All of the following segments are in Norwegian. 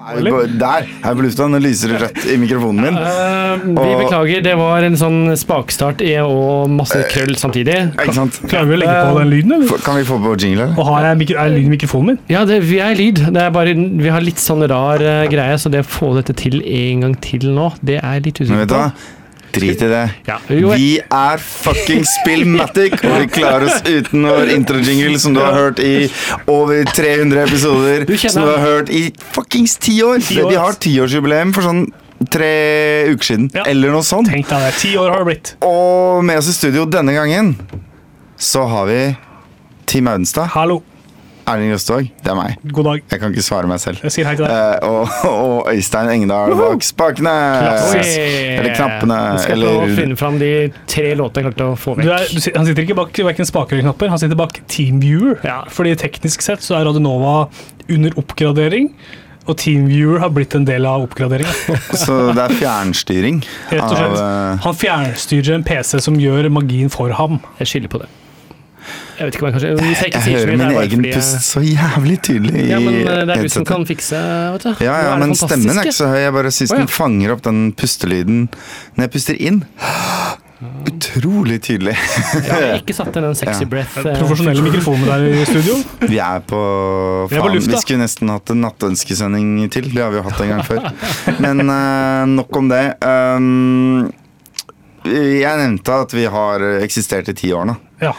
Der! Her på lufta. Nå lyser det rødt i mikrofonen min. Uh, vi Og- beklager, det var en sånn spakstart i- og masse krøll samtidig. Ikke sant? Klarer vi å legge på den lyden, eller? Kan vi få på jingle? eller? Og har jeg mikro er lyd i mikrofonen min? Ja, det, vi er lyd. Det er bare, vi har litt sånn rar uh, greie, så det å få dette til en gang til nå, det er litt Men Drit i det. Ja, Vi er fucking Spillmatic, og vi klarer oss uten vår introjingle, som du har hørt i over 300 episoder. Du Som du har hørt i fuckings. Ti år. Vi har tiårsjubileum for sånn tre uker siden, Ja. eller noe sånt. Tenk deg det. Ti år har det blitt. Og med oss i studio denne gangen så har vi Team Audenstad. Hallo. Erling Røstog, det er meg. God dag. Jeg kan ikke svare meg selv. Jeg sier hei til deg. Eh, og, og Øystein Engdahl bak spakene. Eller knappene. Vi skal jeg prøve å Eller finne fram de tre låtene jeg klarte å få Du er, du, han sitter ikke bak verken spaker eller knapper, han sitter bak TeamViewer. Ja. Fordi teknisk sett så er Radionova under oppgradering, og TeamViewer har blitt en del av oppgraderinga. Så det er fjernstyring Rett og slett. av eh, Han fjernstyrer en PC som gjør magien for ham. Jeg skylder på det. Jeg vet ikke hva jeg kanskje jeg Jeg hører min egen fordi pust så jævlig tydelig i Ja, men eh, det er du som kan fikse, vet du. Ja, ja, men stemmen er ikke så høy. Jeg bare syns den fanger opp den pustelyden når jeg puster inn. Utrolig tydelig. Ja, jeg har ikke satt inn en sexy Ja. breath. eh, Profesjonelle mikrofoner der i studio. Vi er på Vi er på faen, lufta. Vi skulle nesten hatt en nattønskesending til. Det har vi jo hatt en gang før. Men uh, nok om det. Um, jeg nevnte at vi har eksistert i ti år nå. Ja.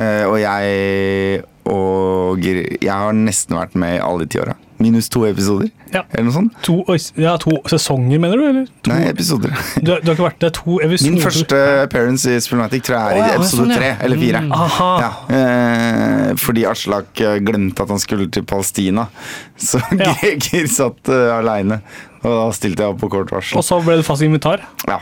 Eh, og jeg og Jeg har nesten vært med i alle de ti åra. Minus to episoder, Ja. eller noe sånt. To, ja, to sesonger, mener du? Eller? To, Nei, episoder. du, du har ikke vært der to episoder? Min første appearance i Spillmatic tror jeg er i ja, episode sånn, tre eller fire. Mm. Ja, eh, fordi Aslak eh, glemte at han skulle til Palestina. Så. Greger satt uh, aleine. Og da stilte jeg opp på kort varsel. Og så ble det fast inventar. Ja,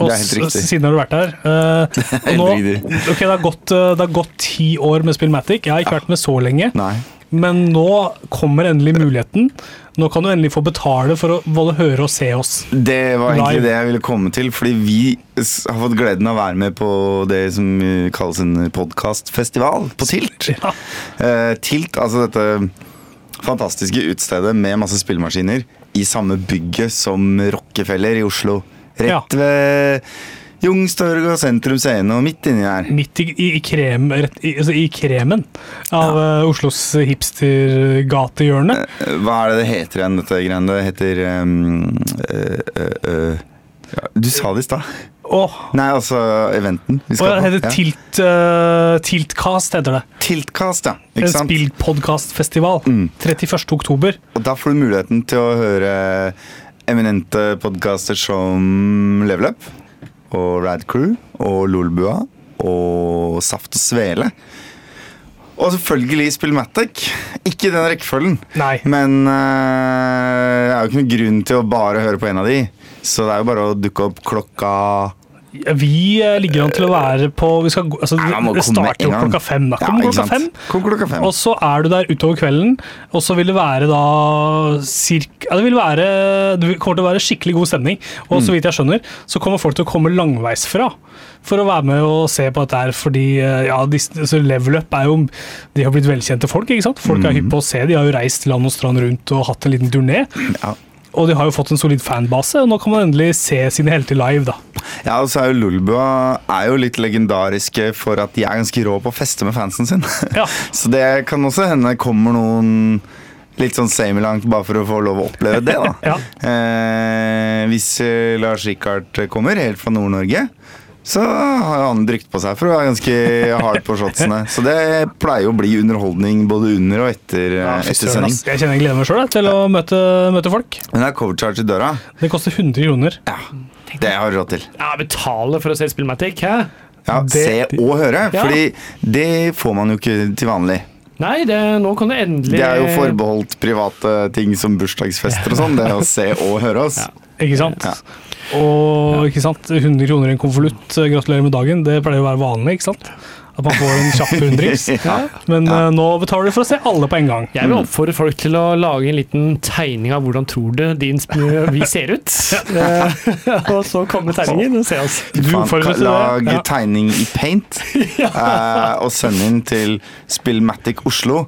Og siden har du vært her. Uh, nå, okay, ok, det har, gått, eh, det har gått ti år med Spillmatic. Jeg har ikke vært med så lenge. Nei. Men nå kommer endelig muligheten. Nå kan du endelig få betale for å både høre og se oss. Det var egentlig Live. det jeg ville komme til, fordi vi har fått gleden av å være med på det som kalles en podkastfestival på Tilt. Ja. Uh, Tilt, altså dette fantastiske utstedet med masse spillemaskiner i samme bygget som Rockefeller i Oslo. Rett ved Youngstorget og Sentrum Scene og midt inni der. Midt i, i, i, krem, rett, i, altså i kremen av eh, Oslos hipstergatehjørne. Eh, Hva er det det heter igjen, dette greiene? Det heter um, uh. Ja, Du sa det i stad. Oh. Nei, altså eventen vi oh, ja, det heter Ja. Tilt, uh, Tiltcast, heter det. Tiltcast, ja. En Ikke en spillpodkastfestival. Mm. 31. oktober. Og da får du muligheten til å høre eminente podkaster som Level Up og Rad Crew og Lolbua og Saft og Svele. Og selvfølgelig Spillmatic. Ikke i den rekkefølgen. Nei. Men uh, det er jo ikke noen grunn til å bare høre på en av de. Så det er jo bare å dukke opp klokka Vi eh, ligger an til å være på vi skal, altså, Nei, Det starter jo klokka fem. Da. Kom ja, klokka fem. Kom klokka fem. Og så er du der utover kvelden, og så vil det være da cirka, det, vil være, det kommer til å være skikkelig god stemning. Og Mm. så vidt jeg skjønner, så kommer folk til å komme langveisfra for å være med og se på dette her, fordi eh, ja, altså Level Up er jo De har blitt velkjente folk, ikke sant? Folk Mm. er hypp på å se, de har jo reist land og strand rundt og hatt en liten turné. Ja. Og de har jo fått en solid fanbase, og nå kan man endelig se sine helter live, da. Ja, og så er jo Lulboa er jo litt legendariske for at de er ganske rå på å feste med fansen sin. Ja. så det kan også hende kommer noen litt sånn semi-langt bare for å få lov å oppleve det, da. Ja. eh, hvis eh, Lars Rikard kommer, helt fra Nord-Norge, så har han drygt på seg for å være ganske hard på shotsene. Så det pleier jo å bli underholdning både under og etter, ja, etter sending. Jeg kjenner jeg gleder meg sjøl til å møte, møte folk. Men det er cover charge i døra. Det koster 100 kroner. Ja, det har du råd til. Ja, betale for å se Spillmatic, hæ? Ja, Det- Se og høre, Ja. fordi det får man jo ikke til vanlig. Nei, det, nå kan du endelig Det er jo forbeholdt private ting som bursdagsfester og sånn. Det å se og høre oss. Ikke sant? Ja. Og ikke sant? 100 kroner i en konvolutt, gratulerer med dagen, det pleier å være vanlig. ikke sant? At man får en kjapp hundrings. Men eh, nå betaler du for å se alle på en gang. Jeg vil oppfordre folk til å lage en liten tegning av hvordan tror du din, vi ser ut. Eh, og så komme tegningen og se oss. Du det. lag Ja. tegning i paint eh, og send inn til spillmaticoslo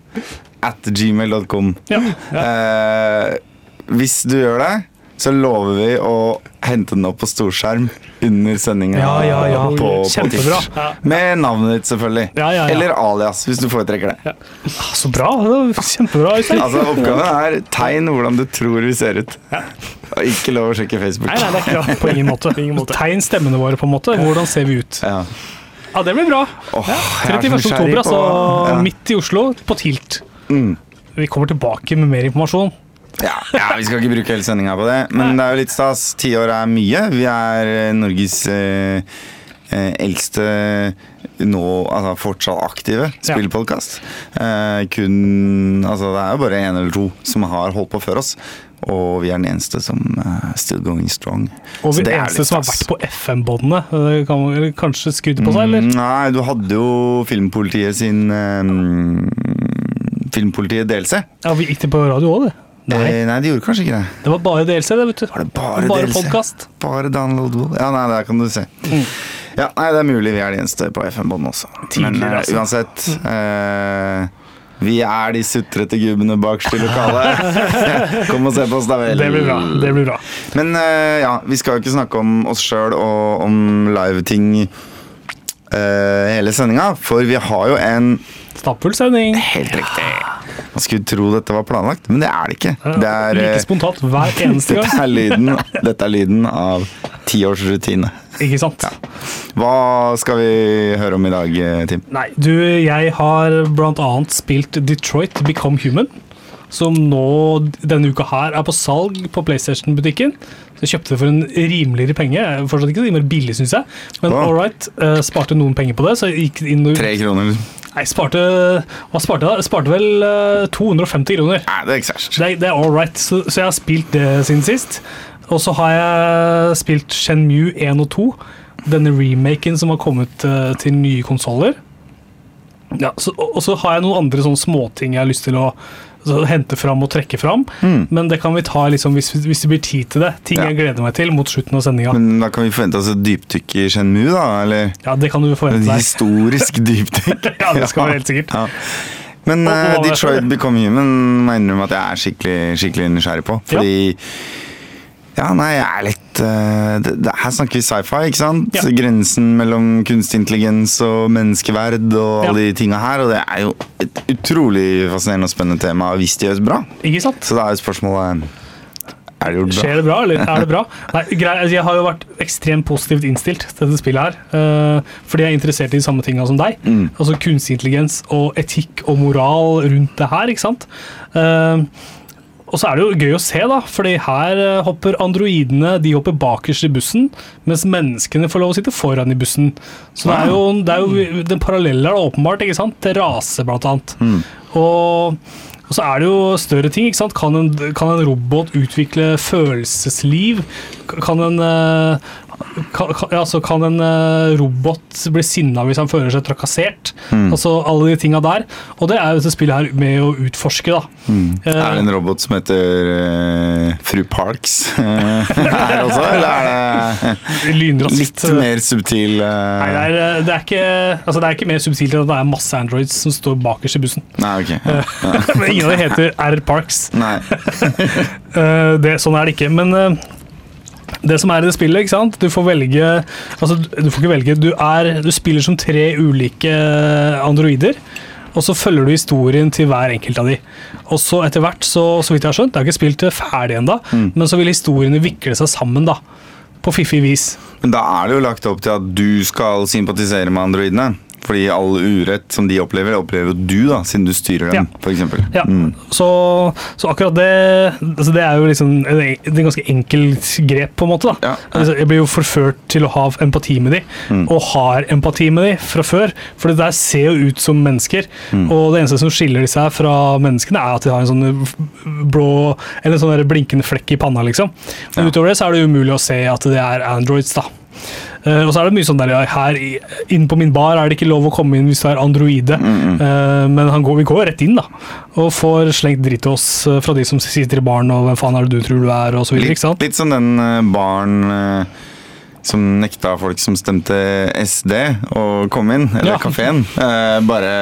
at gmail.com. Ja. Eh, hvis du gjør det, så lover vi å hente den opp på storskjerm under sendinga Ja, ja, ja. på, på Kjempebra. Twitch. Med navnet ditt, selvfølgelig. Eller alias, hvis du foretrekker det. Ah, Så bra. Kjempebra. Altså, Oppgaven er tegn hvordan du tror vi ser ut. Og ikke lov å sjekke Facebook. Nei, nei, det er ikke bra. På ingen måte. Tegn stemmene våre, på en måte. Hvordan ser vi ut? Ja. Ja, det blir bra. Oh, jeg er 31. oktober, altså. Midt i Oslo, på Tilt. Mm. Vi kommer tilbake med mer informasjon. Ja, ja, Vi skal ikke bruke hele sendinga på det, men det er jo litt stas. Ti år er mye. Vi er eh, Norges eh, eh, eldste nå altså fortsatt aktive spillpodkast. Eh, kun Altså, det er jo bare én eller to som har holdt på før oss. Og vi er den eneste som er still going strong. Og vi er den eneste som har vært på FM-båndene. Kan man kanskje skryte på seg, eller? Mm, Nei, du hadde jo Filmpolitiet sin um, Filmpolitiet DLC. Ja, vi gikk det på radio òg, det. Nei, Eh, nei, de gjorde kanskje ikke det. det var bare DLC, det, vet du. Var det bare, Bare DLC? podkast. Bare downloadable. Ja, nei, der kan du se. Ja, nei, Det er mulig vi er de eneste på FM-bånd også. Tidligere, Men altså. uansett eh, Vi er de sutrete gubbene bakerst i lokalet. Kom og se på oss, da vel. Det blir bra. det blir bra. Men eh, ja, vi skal jo ikke snakke om oss sjøl og om live-ting eh, hele sendinga, for vi har jo en Stappfull sending. Helt riktig. Man skulle tro dette var planlagt, men det er det ikke. Det er, eh, like spontant hver eneste dette, gang. er lyden, dette er lyden av tiårsrutine. Ikke sant? Hva skal vi høre om i dag, eh, Tim? Nei, du, jeg har blant annet spilt Detroit Become Human. Som nå denne uka her er på salg på PlayStation-butikken. Så jeg kjøpte det for en rimeligere penge. Fortsatt ikke så mer billig, syns jeg. Men all right, eh, sparte noen penger på det. Så jeg gikk inn og Tre kroner? Nei, sparte Hva sparte da? Sparte vel eh, 250 kroner. Nei, det er ikke særlig. Det, er- det er all right. Så, så jeg har spilt det siden sist. Og så har jeg spilt Shenmue 1 og 2. Denne remaken som har kommet eh, til nye konsoller. Ja, så, og og så har jeg noen andre sånne småting jeg har lyst til å altså, hente fram og trekke fram. Men det kan vi ta liksom, hvis, hvis det blir tid til det. Ting Ja. jeg gleder meg til mot slutten av sendinga. Men da kan vi forvente oss et dypdykk i Shenmue, da? Eller Ja, det kan du forvente deg. historisk dypdykk? Ja, det skal være helt sikkert. Ja. Men Og- og det Detroit? Become Human må jeg innrømme at jeg er skikkelig, skikkelig nysgjerrig på. Fordi ja. nei, jeg er litt eh, det, det, Her snakker vi sci-fi, ikke sant? Ja. Grensen mellom kunstig intelligens og menneskeverd og alle Ja. de tinga her. Og det er jo et utrolig fascinerende og spennende tema hvis det gjøres bra. Ikke sant? Så da er jo spørsmålet Er det gjort bra? Skjer det bra, eller er det bra? Nei, grei, altså, jeg har jo vært ekstremt positivt innstilt til dette spillet her. eh, fordi jeg er interessert i de samme tinga som deg. Mm. Altså kunstig intelligens og etikk og moral rundt det her, ikke sant. Eh, og så er det jo gøy å se, da, fordi her eh, hopper androidene de hopper bakerst i bussen, mens menneskene får lov å sitte foran i bussen. Så det er jo, det er jo den parallelle er åpenbart, ikke sant? Til rase, blant annet. Mm. Og, og så er det jo større ting. ikke sant? Kan en, kan en robot utvikle følelsesliv? Kan en, eh, kan, altså kan en eh, robot bli sinna hvis han føler seg trakassert? Mm. Altså Alle de tinga der. Og det er jo dette spillet her med å utforske. da. Mm. Eh, Er det en robot som heter uh, Fru Parks her også, eller er det litt mer subtil Uh... Nei, det er, det, er ikke, altså det er ikke mer subtilt enn at det er masse androids som står bakerst i bussen. Nei, okay. Ja. Men ingen av dem heter R. Parks. Nei. Det, sånn er det ikke. Men det som er i det spillet, ikke sant? Du får velge Altså, du får ikke velge. Du, er, du spiller som tre ulike androider. Og så følger du historien til hver enkelt av de. Og så etter hvert, så, så vidt jeg har skjønt, jeg har ikke spilt det ferdig ennå, men så vil historiene vikle seg sammen, da. På fiffig vis. Men da er det jo lagt opp til at du skal sympatisere med androidene. Fordi all urett som de opplever, opplever jo du, da, siden du styrer dem, Ja. f.eks. Ja, Mm. så, så akkurat det altså Det er jo liksom en, en ganske enkelt grep, på en måte. da Ja, ja. Altså, Jeg blir jo forført til å ha empati med de, Mm. og har empati med de fra før. For det der ser jo ut som mennesker, Mm. og det eneste som skiller de seg fra menneskene, er at de har en sånn blå Eller en sånn blinkende flekk i panna, liksom. Men Ja. utover det så er det umulig å se at det er androids, da. Eh, og så er det mye sånn der ja, her inn på min bar er det ikke lov å komme inn hvis du er androide. Eh, men han går, vi går rett inn, da. Og får slengt dritt til oss eh, fra de som sitter i baren og hvem faen er det du tror du er, og så videre. Litt, litt som den barn eh, som nekta folk som stemte SD å komme inn, eller Ja. kafeen. Eh, bare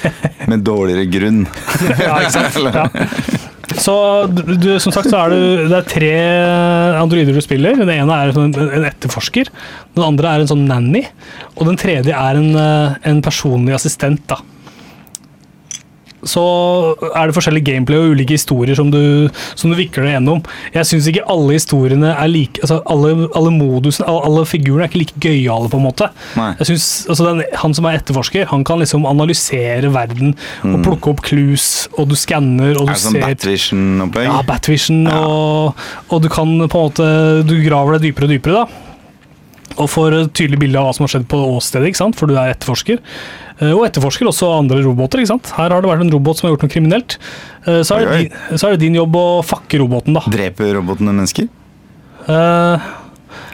med dårligere grunn. Ja, ikke sant? Ja. Så du, du, som sagt så er det, det er tre androider du spiller. Den ene er en, en etterforsker. Den andre er en sånn nanny. Og den tredje er en, eh, en personlig assistent. da. Så er det forskjellige gameplay og ulike historier som du, som du vikler deg gjennom. Jeg syns ikke alle historiene er like altså alle, alle modusene, alle, alle figurene er ikke like gøyale, på en måte. Nei. Jeg synes, altså den, Han som er etterforsker, han kan liksom analysere verden og plukke opp clues, og du skanner og du Er det sånn ser Batvision-opplegg? ja, Batvision, Ja. Og, og du kan på en måte Du graver deg dypere og dypere, da. Og får et tydelig bilde av hva som har skjedd på åstedet, ikke sant? for du er etterforsker. Eh, Og etterforsker også andre roboter. ikke sant? Her har det vært en robot som har gjort noe kriminelt. Eh, Så er, din, så er det din jobb å fakke roboten, da. Dreper robotene mennesker? Eh,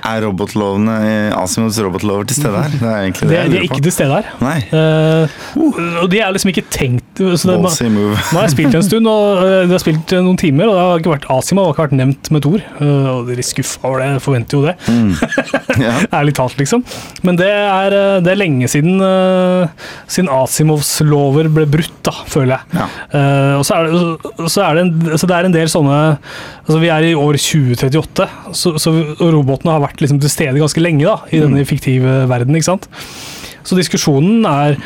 Er robotlovene i Asimovs robotlover til stede her? Det er egentlig det, det, jeg de er ikke til stede her. Nei. Uh, og de er liksom ikke tenkt så det, move. Nå har jeg spilt en stund, og eh, det har spilt eh, noen timer, og det har ikke vært Asima har ikke vært nevnt med et ord. Eh, Og dere er skuffa over det, jeg forventer jo det. Ja. Ærlig talt, liksom. Men det er, eh, det er lenge siden, uh, siden Asimovs lover ble brutt, da, føler jeg. Ja. Uh, og så er, det, så er det, en, så det er en del sånne altså Vi er i år 2038, så, så robotene har vært liksom til stede ganske lenge da, i denne fiktive verden. ikke sant? Så diskusjonen er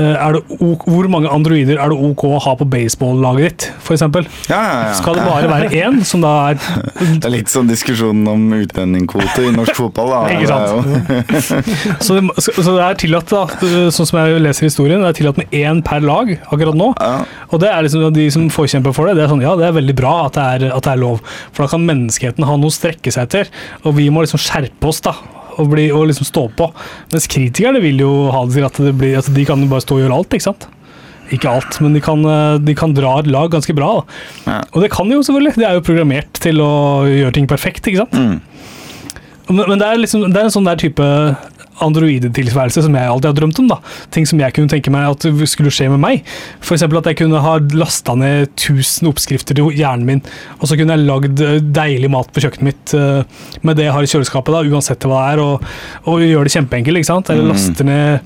det ok, Hvor mange androider er det ok å ha på baseballaget ditt, f.eks.? Ja, ja, ja. Skal det bare være én, som da er Det er litt sånn diskusjonen om utlendingkvote i norsk fotball. Da. Ikke sant? Det Så det, så så det er tillatt, da, sånn som jeg leser historien, det er tillatt med én per lag akkurat nå. Ja. Og det er liksom de som forkjemper for det. Det er sånn, ja, det er veldig bra at det er, at det er lov. For da kan menneskeheten ha noe å strekke seg etter, og vi må liksom skjerpe oss, da. Og, bli, og liksom stå på. Mens kritikerne vil jo ha det til at det blir, altså de kan bare stå og gjøre alt, ikke sant. Ikke alt, men de kan, eh, de kan dra et lag ganske bra. Ja. Og det kan de jo selvfølgelig. De er jo programmert til å gjøre ting perfekt, ikke sant. Mm. Men, men det, er liksom, det er en sånn der type androidetilværelse som jeg alltid har drømt om. da. Ting som jeg kunne tenke meg at skulle skje med meg. F.eks. at jeg kunne ha lasta ned 1000 oppskrifter til hjernen min, og så kunne jeg lagd eh, deilig mat på kjøkkenet mitt eh, med det jeg har i kjøleskapet, da, uansett hva det er, og, og gjøre det kjempeenkelt. ikke sant? Eller Mm. laste ned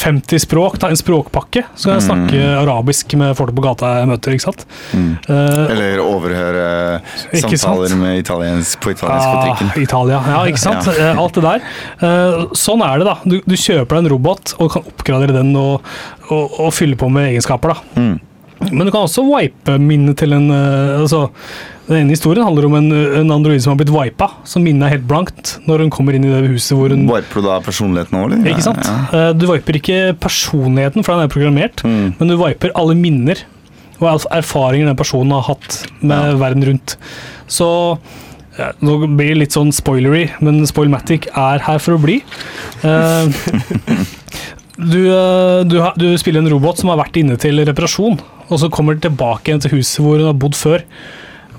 50 språk, ta en språkpakke, så kan jeg snakke arabisk med folk på gata jeg møter. ikke sant? Mm. Uh, Eller overhøre samtaler med italiensk på italiensk på Ah, trikken. Italia, ja, ikke sant? Alt det der. Uh, Sånn er det, da. Du, du kjøper deg en robot og kan oppgradere den og, og, og fylle på med egenskaper, da. Mm. Men du kan også wipe minnet til en eh, altså, Den ene historien handler om en, en android som har blitt wipa, så minnet er helt blankt når hun kommer inn i det huset hvor hun Wiper du da personligheten òg, eller? Ikke sant? Ja, Eh, Du wiper ikke personligheten, for den er programmert, Mm. men du wiper alle minner og erfaringer den personen har hatt med Ja. verden rundt. Så ja, Nå blir det litt sånn spoilery, men Spoilmatic er her for å bli. Eh, du, eh, du, du spiller en robot som har vært inne til reparasjon, og så kommer du tilbake igjen til huset hvor hun har bodd før.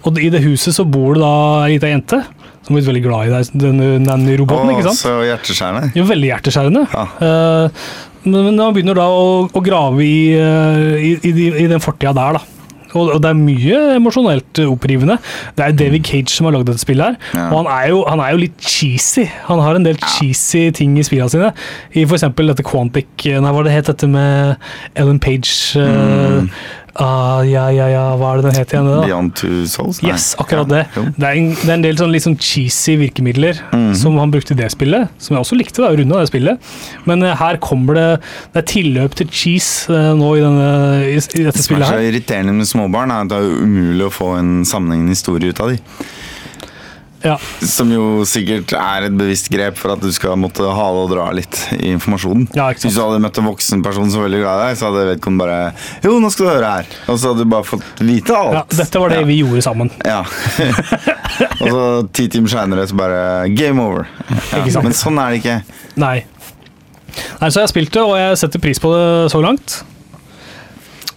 Og i det huset så bor det da ei lita jente som er veldig glad i deg, denne nanny-roboten. Ikke sant? så hjerteskjærende. Jo, veldig hjerteskjærende. Ja. Eh, men, men han begynner da å, å grave i, i, i, i den fortida der, da. Og, det er mye emosjonelt opprivende. Det er David Cage som har lagd dette spillet her. Ja. Og han er, jo, han er jo litt cheesy. Han har en del cheesy ting i spillene sine. I eksempel dette Quantic Nei, hva var det het dette med Ellen Page? eh, ah, ja, ja, ja, hva er det den het igjen? da? Beyond Two Souls? Nei. Yes, akkurat det. Det er, en, det er en del sånn, sånn cheesy virkemidler Mhm. som han brukte i det spillet, som jeg også likte. da, runda det spillet. Men uh, her kommer det Det er tilløp til cheese uh, nå i, denne, i, i dette Det som er så irriterende med småbarn, er at det er umulig å få en sammenhengende historie ut av de. Ja, Som jo sikkert er et bevisst grep for at du skal måtte hale og dra litt i informasjonen. Ja. Hvis du hadde møtt en voksen person som var veldig glad i deg, så hadde vedkommende bare Jo, nå skal du høre her. Og så hadde du bare fått vite alt. ja, dette var det Ja. vi gjorde sammen. Ja. og så ti timer seinere så bare game over. Men sånn er det ikke. Nei. Nei, Så jeg har spilt det, og jeg setter pris på det så langt.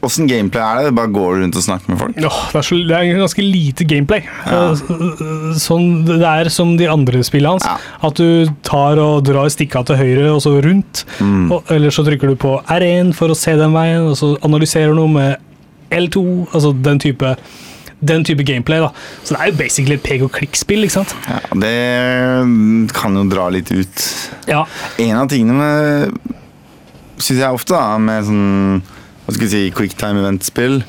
Åssen gameplay er det? Bare går du rundt og snakker med folk? Åh, det, er så, det er ganske lite gameplay. Ja. Eh, Sånn, det er som de andre spillene hans. Ja. At du tar og drar stikka til høyre og så rundt. Mm. Og, eller så trykker du på R1 for å se den veien, og så analyserer du noe med L2. Altså den type, den type gameplay. da. Så det er jo basically et pek og klikk-spill. ikke sant? Ja, det kan jo dra litt ut. Ja. En av tingene med Syns jeg ofte, da, med sånn Hva skal jeg si quicktime event-spill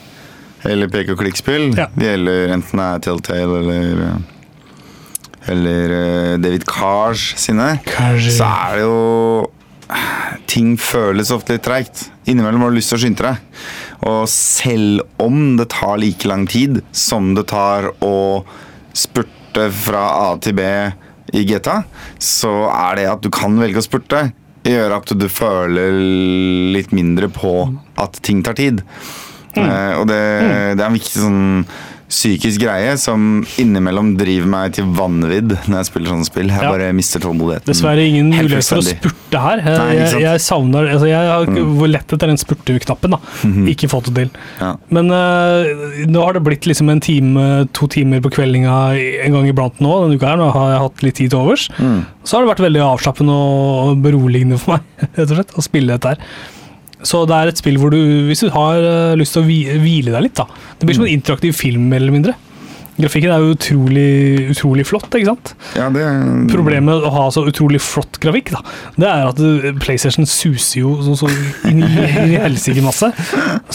eller pek og klikk-spill, Ja. det gjelder enten det er Telltale eller eller eh, David Cars sine, Kanskje. så er det jo Ting føles ofte litt treigt. Innimellom har du lyst til å skynde deg. Og selv om det tar like lang tid som det tar å spurte fra A til B i GTA, så er det at du kan velge å spurte, gjør at du føler litt mindre på at ting tar tid. Eh, og det, det er en viktig sånn psykisk greie som innimellom driver meg til vanvidd når jeg spiller sånne spill. Jeg Ja. bare mister tålmodigheten. Dessverre ingen mulighet for å spurte her. Jeg, Nei, jeg, jeg savner altså Jeg har hvor lett etter den spurteknappen. da. Ikke fått det til. Ja. Men uh, nå har det blitt liksom en time, to timer på kveldinga en gang iblant nå. Denne uka her, nå har jeg hatt litt tid til overs. Mm. Så har det vært veldig avslappende og beroligende for meg rett og slett, å spille dette her. Så det er et spill hvor du, hvis du har eh, lyst til å hvile deg litt, da Det blir som en interaktiv film, mer eller mindre. Grafikken er jo utrolig, utrolig flott, ikke sant? Ja, det Problemet med å ha så utrolig flott grafikk, da, det er at eh, PlayStation suser jo så, så inn i, helsike masse.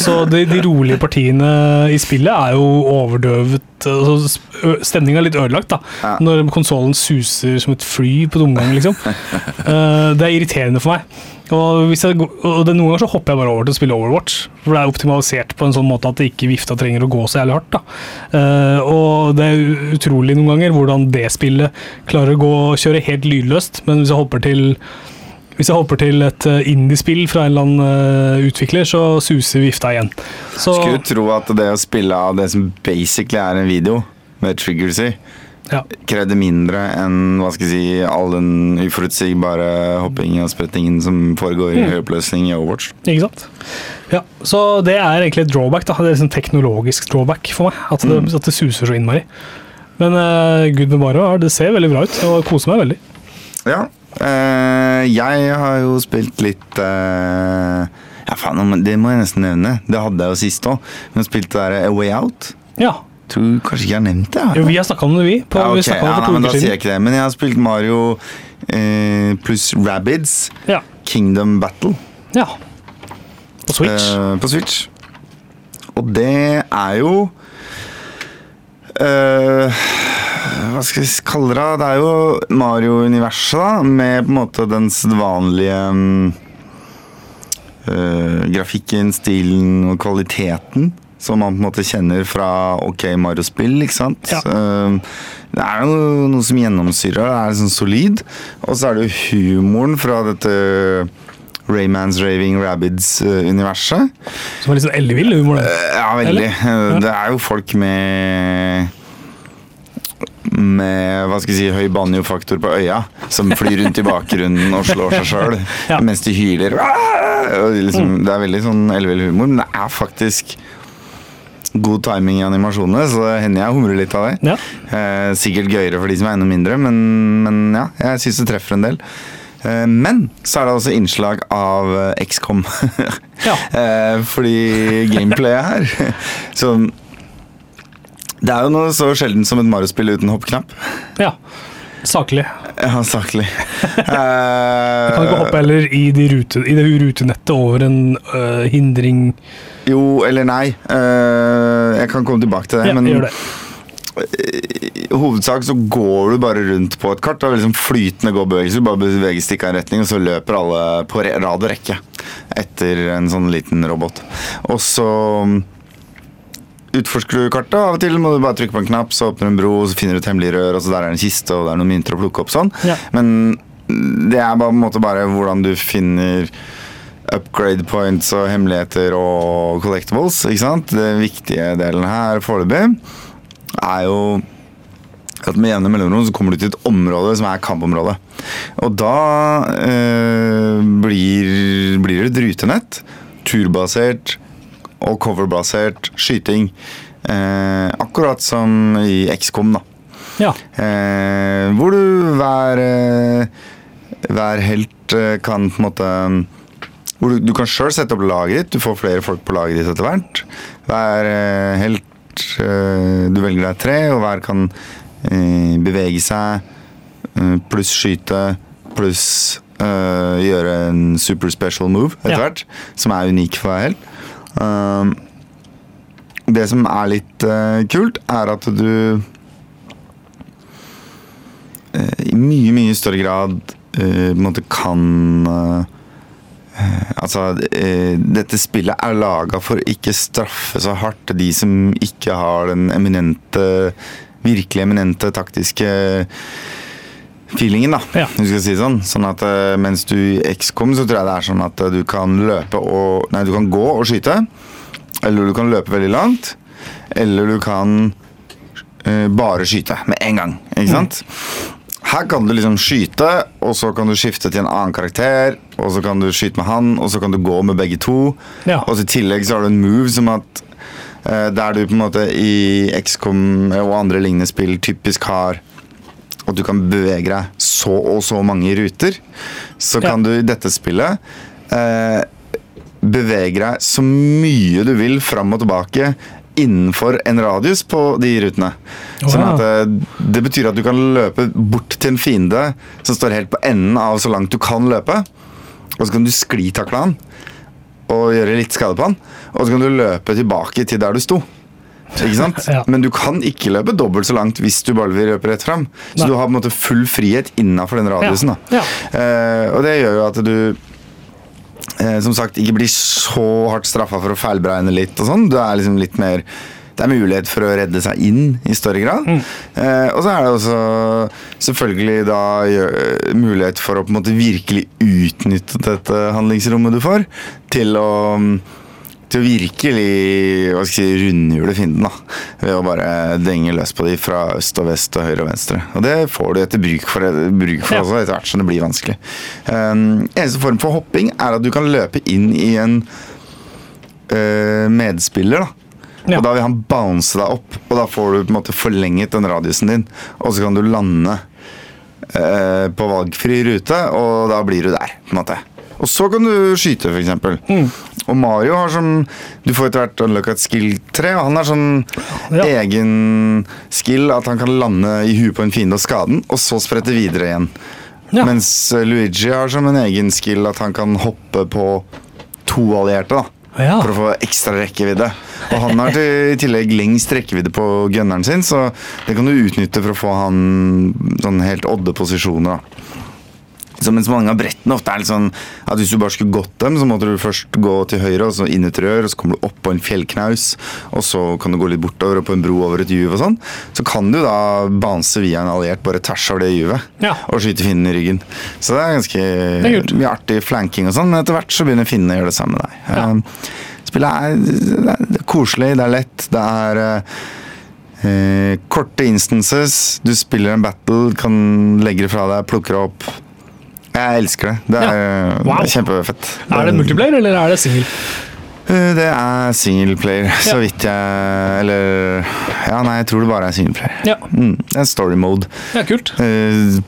Så de, de rolige partiene i spillet er jo overdøvet. Altså, Stemninga er litt ødelagt da, Ja. når konsollen suser som et fly på tomgang, liksom. Eh, det er irriterende for meg. Og, jeg, og det, Noen ganger så hopper jeg bare over til å spille Overwatch, for det er optimalisert på en sånn måte at det ikke vifta trenger å gå så jævlig hardt. da. Eh, og det er utrolig noen ganger hvordan det spillet klarer å gå og kjøre helt lydløst, men hvis jeg hopper til hvis jeg hopper til et eh, indiespill fra en eller annen eh, utvikler, så suser vifta igjen. Så, Skulle tro at det å spille av det som basically er en video, med triggers i, ja. krevde mindre enn hva skal jeg si, all den uforutsigbare hoppingen og sprettingen som foregår i Mm. høyoppløsning i Overwatch. Ikke sant? Ja, så det er egentlig et drawback. da. Det er liksom teknologisk drawback for meg. At det, Mm. at det suser så innmari. Men uh, gud bevare, det ser veldig bra ut, og koser meg veldig. Ja. Uh, jeg har jo spilt litt uh, Ja, faen, det må jeg nesten nevne. Det hadde jeg jo sist òg. Men spilte der A Way Out. Ja, Tror kanskje ikke jeg har nevnt det. jo, Vi har snakka om det, vi. På, ja, vi ok. snakket om ja, nei, men da sier jeg ikke det. Men jeg har spilt Mario eh, pluss Rabbids Ja. Kingdom Battle. ja. På Switch. Eh, på Switch. Og det er jo eh, Hva skal vi kalle det? Det er jo Mario-universet, da, med på en måte den vanlige eh, grafikken, stilen og kvaliteten. Som man på en måte kjenner fra OK Mario-spill, ikke sant. Ja. Eh, det er jo noe som gjennomsyrer det. er sånn solid. Og så er det jo humoren fra dette Raymans Raving Rabbids-universet. Som er litt sånn ellevill humor. det. Ja, veldig. Eller? Det er jo folk med med hva skal jeg si, høy banjofaktor på øya, som flyr rundt i bakgrunnen og slår seg sjøl Ja. mens de hyler. Og liksom, det er veldig sånn ellevill humor, men det er faktisk god timing i animasjonene, så det hender jeg humrer litt av det. Ja. Eh, sikkert gøyere for de som er enda mindre, men, men ja, jeg syns det treffer en del. Eh, men så er det også innslag av eh, XCOM. Ja. eh, fordi gameplayet her Så det er jo noe så sjelden som et Mario-spill uten hoppknapp. ja. Saklig. Ja, saklig. Du kan ikke hoppe Eh, heller i, de rute, i det rutenettet over en uh, hindring. jo eller nei. Uh, jeg kan komme tilbake til det. Ja, men gjør det. i hovedsak så går du bare rundt på et kart. Det er liksom flytende gåbevegelse. Du bare beveger stikka i en retning, og så løper alle på rad og rekke etter en sånn liten robot. Og så utforsker du kartet. Av og til må du bare trykke på en knapp, så åpner en bro, så finner du et hemmelig rør, og så der er det en kiste, og det er noen mynter å plukke opp sånn. Ja. Men det er bare, på en måte bare hvordan du finner upgrade points og hemmeligheter og collectibles. ikke sant? Den viktige delen her foreløpig er jo at med jevne mellomrom så kommer du til et område som er kampområde. Og da eh, blir, blir det et rutenett. Turbasert og coverbasert skyting. Eh, akkurat som i XCOM, da. Ja. Eh, hvor du hver, eh, hver helt eh, kan på en måte hvor du, du kan sjøl sette opp laget ditt. Du får flere folk på laget ditt etter hvert. Hver eh, helt Du velger deg tre, og hver kan bevege seg pluss skyte pluss gjøre en super special move etter Ja. hvert. Som er unik for hver helt. Um, det som er litt eh, kult, er at du eh, i mye, mye større grad eh, på en måte kan Altså, dette spillet er laga for ikke straffe så hardt de som ikke har den eminente Virkelig eminente taktiske feelingen, da. Ja. Du skal si sånn. Sånn at eh, mens du i XCOM så tror jeg det er sånn at eh, du kan løpe og Nei, du kan gå og skyte. Eller du kan løpe veldig langt. Eller du kan uh, bare skyte med en gang. Ikke sant? Her kan du liksom skyte, og så kan du skifte til en annen karakter. Og så kan du skyte med han, og så kan du gå med begge to. Ja. Og så i tillegg så har du en move som at uh, Der du på en måte i XCOM og andre lignende spill typisk har at du kan bevege deg så og så mange ruter, så kan du i dette spillet eh, bevege deg så mye du vil fram og tilbake innenfor en radius på de rutene. Sånn at det, Det betyr at du kan løpe bort til en fiende som står helt på enden av så langt du kan løpe, og så kan du sklitakle han og gjøre litt skade på han, og så kan du løpe tilbake til der du sto. Ikke sant? Ja. Men du kan ikke løpe dobbelt så langt hvis du bare vil løpe rett fram. Så Nei. du har på en måte full frihet innafor den radiusen. Da. Ja. Eh, og det gjør jo at du uh, som sagt ikke blir så hardt straffa for å feilberegne litt og sånn. Du er liksom litt mer det er mulighet for å redde seg inn i større grad. Eh, og så er det også selvfølgelig da mulighet for å på en måte virkelig utnytte dette handlingsrommet du får, til å til å virkelig hva skal jeg si, rundhjule fienden. da, Ved å bare denge løs på de fra øst og vest og høyre og venstre. Og det får du etter bruk for, bruk for Ja. også, etter hvert som det blir vanskelig. Um, eneste form for hopping er at du kan løpe inn i en uh, medspiller. da. Ja. Og da vil han bounce deg opp, og da får du på en måte forlenget den radiusen din. Og så kan du lande eh, på valgfri rute, og da blir du der. på en måte. Og så kan du skyte, f.eks. Og Mario har sånn Du får etter hvert unlocka et skill-tre, og han har sånn Ja. egen skill at han kan lande i huet på en fiende og skade den, og så sprette videre igjen. Ja. Mens eh, Luigi har som en egen skill at han kan hoppe på to allierte. da Ja. For å få ekstra rekkevidde. Og han har til, i tillegg lengst rekkevidde på gunneren sin, så det kan du utnytte for å få han sånn helt odde posisjoner. Så mens mange av brettene ofte er litt sånn at hvis du bare skulle gått dem, så måtte du først gå til høyre, og så inn et rør, og så kommer du opp på en fjellknaus, og så kan du gå litt bortover og på en bro over et juv og sånn. Så kan du da banse via en alliert bare tvers over det juvet Ja. og skyte finnen i ryggen. Så det er ganske det er mye artig flanking og sånn, men etter hvert så begynner finnene å gjøre det samme med deg. Ja. Um, Spillet er, det er koselig, det er lett, det er eh, eh, korte instances. Du spiller en battle, kan legge det fra deg, plukker det opp. Jeg elsker det. Det er, Wow. det er kjempefett. Er det multiplayer, eller er det single? Eh, Det er singleplayer, så vidt jeg Eller Ja, nei, jeg tror det bare er singleplayer. Ja. Mm, det er story mode. ja, kult. Uh,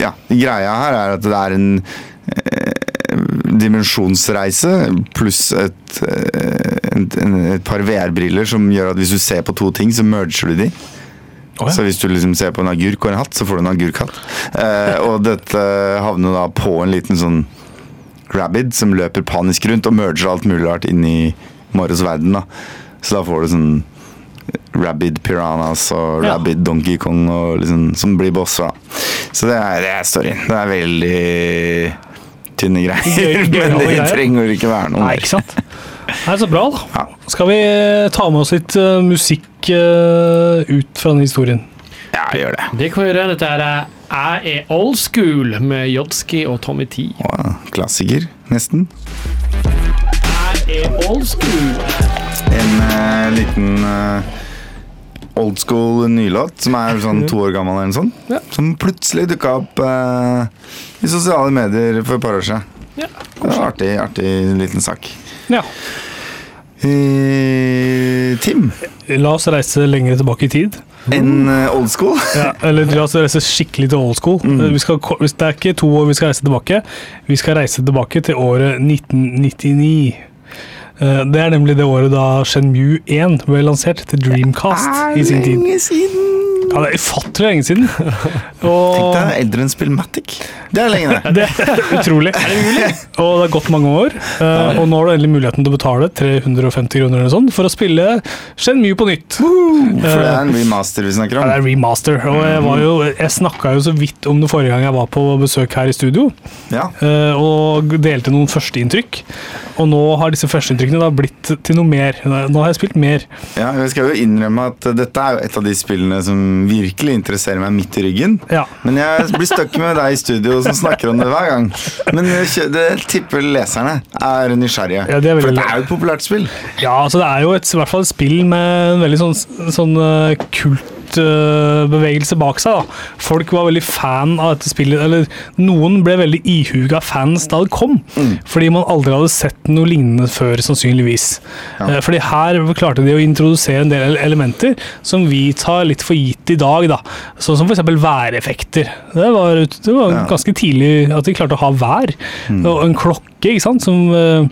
ja, greia her er at det er en eh, dimensjonsreise pluss et, et, et par VR-briller som gjør at hvis du ser på to ting, så merger du de. Å, ja. Så hvis du liksom ser på en agurk og en hatt, så får du en agurkhatt. Eh, og dette havner da på en liten sånn rabbit som løper panisk rundt og merger alt mulig rart inn i Marios verden. da. Så da får du sånn Rabbid Piranhas og Ja. Rabbid Donkey Kong og liksom, som blir bosser. da. Så det er, det er storyen. Det er veldig tynne greier. Men det trenger ikke være noe Nei, mer. ikke sant? Nei, Så bra, da. Ja. Skal vi eh, ta med oss litt uh, musikk uh, ut fra den historien? Ja, gjør det. Det kan vi gjøre. Dette er Jeg er old school med Jodski og Tommy T. Wow, klassiker, nesten. Jeg er old school. En uh, liten old school nylåt som er sånn to år gammel eller noe sånt. Ja. Som plutselig dukka opp i sosiale medier for et par år siden. Ja, Det var artig, artig liten sak. Ja. Eh, Tim, La oss reise lenger tilbake i tid. Enn eh, old school? Ja, eller la oss reise skikkelig til old school. Mm. Vi skal, det er ikke to år vi skal reise tilbake. Vi skal reise tilbake til året 1999. Eh, Det er nemlig det året da Shenmue 1 ble lansert til Dreamcast i sin tid. Lenge siden. Ja, det er ufattelig lenge siden. Tenk deg eldre enn Spillmatic. Det er lenge, det. det er utrolig. Og det har gått mange år. eh, Og nå har du endelig muligheten til å betale 350 kroner eller sånn for å spille Shenmue på nytt. For det er en remaster vi snakker Ja, det om. er remaster. Og jeg, var jo, jeg snakka jo så vidt om det forrige gang jeg var på besøk her i studio. Ja. eh, Og delte noen førsteinntrykk. Og nå har disse førsteinntrykkene da blitt til noe mer. Nå har jeg spilt mer. ja, jeg skal jo innrømme at dette er jo et av de spillene som virkelig interesserer meg midt i ryggen. Ja. Men jeg blir stuck med deg i studio som snakker om det hver gang. Men jeg det tipper leserne er nysgjerrige. Ja, det er For veldig- det er jo et populært spill. Ja, altså det er jo et, i hvert fall et spill med en veldig sånn, sånn eh, kultbevegelse bak seg. da. Folk var veldig fan av dette spillet, eller noen ble veldig ihuga fans da det kom. Fordi man aldri hadde sett noe lignende før, sannsynligvis. Ja. Eh, Fordi her klarte de å introdusere en del elementer som vi tar litt for gitt i dag. da. Sånn som f.eks. væreffekter. Det var, det var Ja. ganske tidlig at de klarte å ha vær. Og en klokke ikke sant? Som, eh,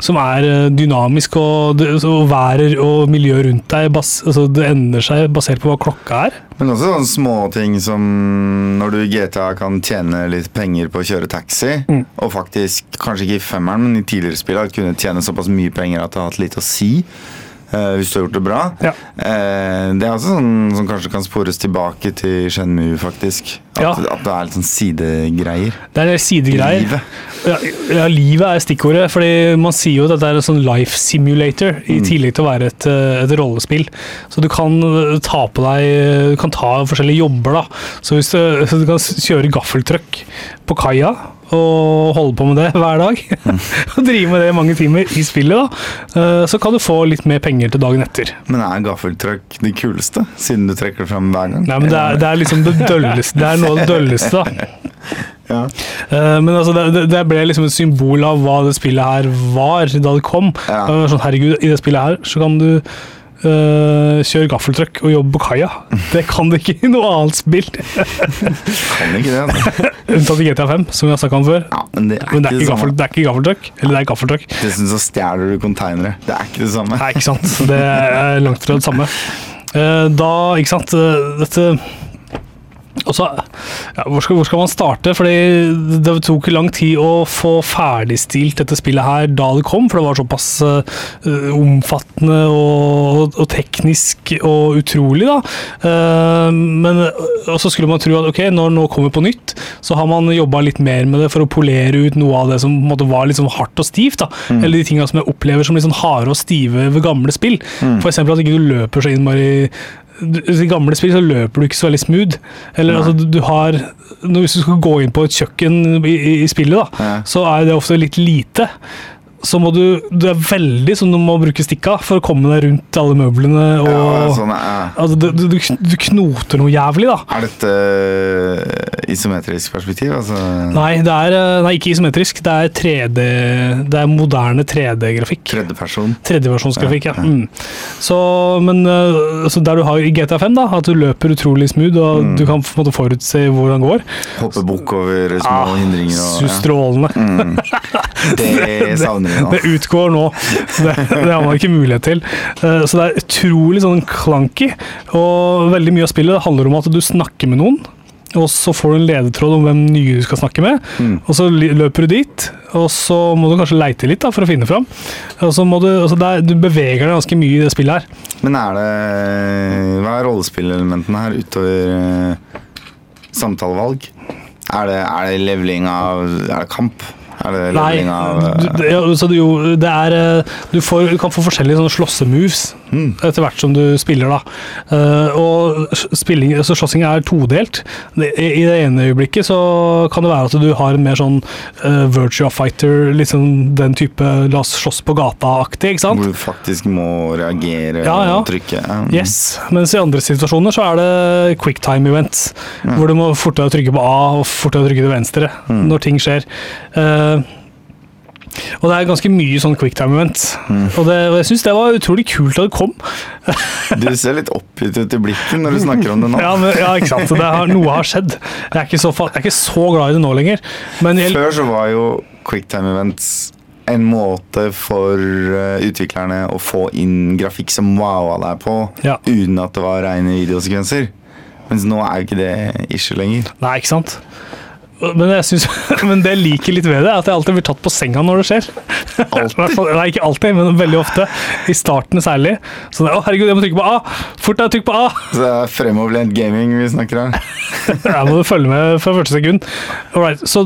som er eh, dynamisk, og, og været og miljøet rundt deg bas, altså det ender seg basert på hva klokka er. Men også sånne småting som når du i GTA kan tjene litt penger på å kjøre taxi, Mm. og faktisk, kanskje ikke i femmeren, men i tidligere spill, har kunne tjene såpass mye penger at det har hatt litt å si. Eh, hvis du har gjort det bra. Ja. Eh, det er også sånn som kanskje kan spores tilbake til Shenmue, faktisk. At, Ja. at det er litt sånn sidegreier. Det er sidegreier. Livet. Ja, ja, livet er stikkordet. fordi Man sier jo at det er en sånn life simulator, i tillegg til å være et, eh, et rollespill. Så du kan ta på deg Du kan ta forskjellige jobber. da. Så hvis du, så du kan kjøre gaffeltruck på kaia og holde på med det hver dag, og drive med det i mange timer i spillet, da, eh, så kan du få litt mer penger til dagen etter. Men er gaffeltruck det kuleste, siden du trekker fram hver gang? Nei, men det er, det er liksom det dølleste. Det er noe av det dølleste, da. Ja. Eh, men altså, det, det ble liksom et symbol av hva det spillet her var da det kom. Ja. Sånn, herregud, I det spillet her så kan du eh, kjøre gaffeltruck og jobb på kaia. Det kan du ikke i noe annet spill. Kan ikke det. Unntatt i GTA 5, som vi har snakka om før. Ja, men det er Men det er ikke gaffel, det er ikke gaffeltruck. Eller det er gaffeltruck. Dessuten så stjeler du konteinere. Det er ikke det samme. Nei, ikke sant. Det er langt fra det samme. Eh, Da, ikke sant eh, Dette så, ja, hvor, skal, hvor skal man starte? Fordi Det tok lang tid å få ferdigstilt dette spillet her da det kom, for det var såpass uh, omfattende og, og teknisk og utrolig. da. Uh, men og så skulle man tro at ok, når nå kommer på nytt, så har man jobba litt mer med det for å polere ut noe av det som måte var litt sånn hardt og stivt. da. Eller de tinga som jeg opplever som litt sånn harde og stive ved gamle spill. For eksempel at ikke du løper så innmari I gamle spill så løper du ikke så veldig smooth. Eller Nei. altså, du, har Hvis du skal gå inn på et kjøkken i, i, i spillet, da, Ja. så er det ofte litt lite. Så må du Du er veldig sånn du må bruke stikka for å komme deg rundt alle møblene. Og, Ja, sånn, ja. altså, du, du, du knoter noe jævlig, da. Er dette uh, isometrisk perspektiv? Altså, Nei, det er eh, nei, ikke isometrisk. Det er 3D Det er moderne 3D-grafikk. Tredjeperson? Tredjeversjonsgrafikk, ja. Ja. Mm. Så, men eh, så der du har i GTA 5, da, at du løper utrolig smooth, og Mm. du kan på en måte forutse hvor han går. Hoppe bukk over små Ah, hindringer og ja. strålende. mm. Det savner nå. Det utgår nå. Det, det har man ikke mulighet til. Eh, Så det er utrolig sånn clunky, og veldig mye av spillet handler om at du snakker med noen. Og så får du en ledetråd om hvem nye du skal snakke med. Mm. Og så løper du dit, og så må du kanskje leite litt da, for å finne fram. Og så må du, altså det er, du beveger deg ganske mye i det spillet her. Men er det Hva er rollespillelementene her utover eh, samtalevalg? Er det, er det leveling av Er det kamp? Er det Nei, av, uh... du, det- ja, så det, jo, det er du, får, du kan få forskjellige sånne slåssemoves Mm. etter hvert som du spiller, da. Eh, og spilling, så slåssing er todelt. I i det ene øyeblikket så kan det være at du har en mer sånn uh, virtua fighter, liksom den type la oss slåss på gata-aktig, ikke sant? Hvor du faktisk må reagere Ja, ja. og trykke? Mm. Yes, mens i andre situasjoner så er det quicktime events, mm. hvor du må fortere trykke på A og fortere trykke til venstre Mm. når ting skjer. Eh, Og det er ganske mye sånn quicktime events. Og, det, og jeg syns det var utrolig kult da det kom. Du ser litt oppgitt ut i blikket når du snakker om det nå. Ja, men, ja ikke sant. Det har, noe har skjedd. Jeg er, ikke så, jeg er ikke så glad i det nå lenger. Men jeg, Før så var jo quicktime events en måte for eh, utviklerne å få inn grafikk som wowa deg på, Ja. uten at det var rene videosekvenser. Mens nå er jo ikke det issue lenger. Nei, ikke sant? Men, jeg synes, men det jeg liker litt ved det, er at jeg alltid blir tatt på senga når det skjer. Nei, ikke alltid, men veldig ofte. I starten særlig. Sånn, å herregud, jeg må trykke på A! Fort deg, trykk på A! Så det er fremoverlent gaming vi snakker her. Der må du følge med fra første sekund. Alright, så,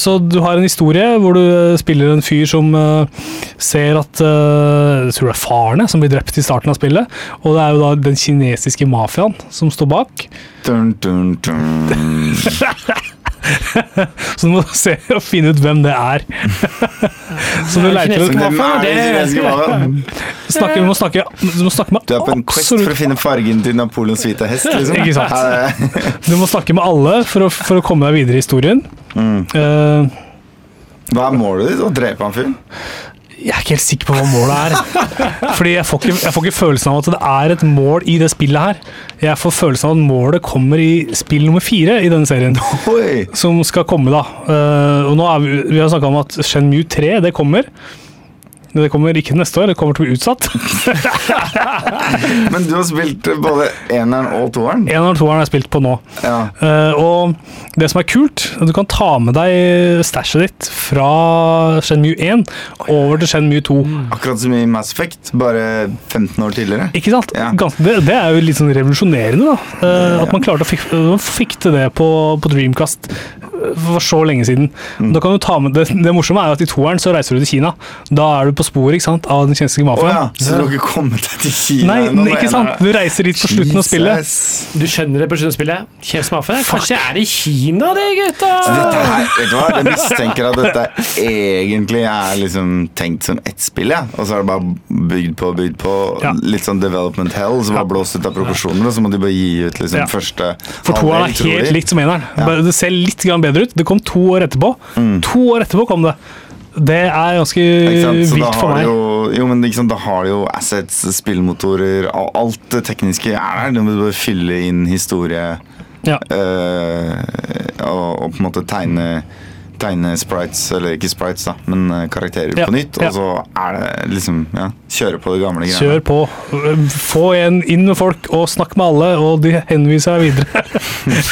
så du har en historie hvor du eh, spiller en fyr som uh, ser at uh, Jeg tror det er faren som blir drept i starten av spillet. Og det er jo da den kinesiske mafiaen som står bak. Dun, dun, dun. Så du må se og finne ut hvem det er. så du leiter etter er snakker, du, må snakke, med absolutt med Du er på en quest for å finne fargen til Napoleons hvite hest, liksom? Ikke sant. Du må snakke med alle for å, for å komme deg videre i historien. Mm. Uh, Hva er målet ditt? Å drepe han fyren? Jeg er ikke helt sikker på hva målet er. Fordi jeg får, ikke, jeg får ikke følelsen av at det er et mål i det spillet her. Jeg får følelsen av at målet kommer i spill nummer fire i denne serien. Oi! Som skal komme, da. Uh, og nå er vi, vi har snakka om at Shenmue 3, det kommer. Men Det kommer ikke neste år, det kommer til å bli utsatt. Men du har spilt både eneren og toeren? Eneren og toeren har jeg spilt på nå. Ja. Uh, og det som er kult, er at du kan ta med deg stæsjet ditt fra Shenmue 1 over til Shenmue 2. Akkurat som i Mass Effect, bare 15 år tidligere. Ikke sant? Ja. Gans, det, det er jo litt sånn revolusjonerende, da. Uh, Ja. At man klarte å fik, man fikk til det på, på Dreamcast eh, for så lenge siden. Mm. Da kan du ta med det, det morsomme er jo at i toeren så reiser du til Kina. Da er du på sporet ikke sant, av den kinesiske mafiaen. Oh, ja, så du har ikke kommet deg til Kina Nei, ennå, ikke sant? Du reiser dit på slutten av spillet. Du skjønner det på slutten av spillet? Kinesisk mafia? Kanskje er det i Kina, det, gutta? Dette her, vet du hva? Jeg mistenker at dette egentlig er liksom tenkt som ett spill, ja. Og så er det bare bygd på og bygd på. Ja. Litt sånn development hell som var blåst ut av proporsjoner, og så må de bare gi ut liksom Ja. første For toeren er helt likt som eneren. Det ser litt bedre ut. Det kom to år etterpå. Mm. To år etterpå kom det. Det er ganske vilt for meg. jo, jo, men liksom, da har du jo assets, spillmotorer, al- alt det tekniske er der. Du må bare fylle inn historie Ja. øh, og, og på en måte tegne Tegne sprites, eller ikke sprites, da, men øh, karakterer Ja, på nytt. ja. Og så er det liksom ja, Kjøre på det gamle greiene. Kjør på. Få en inn med folk og snakk med alle, og de henviser deg videre.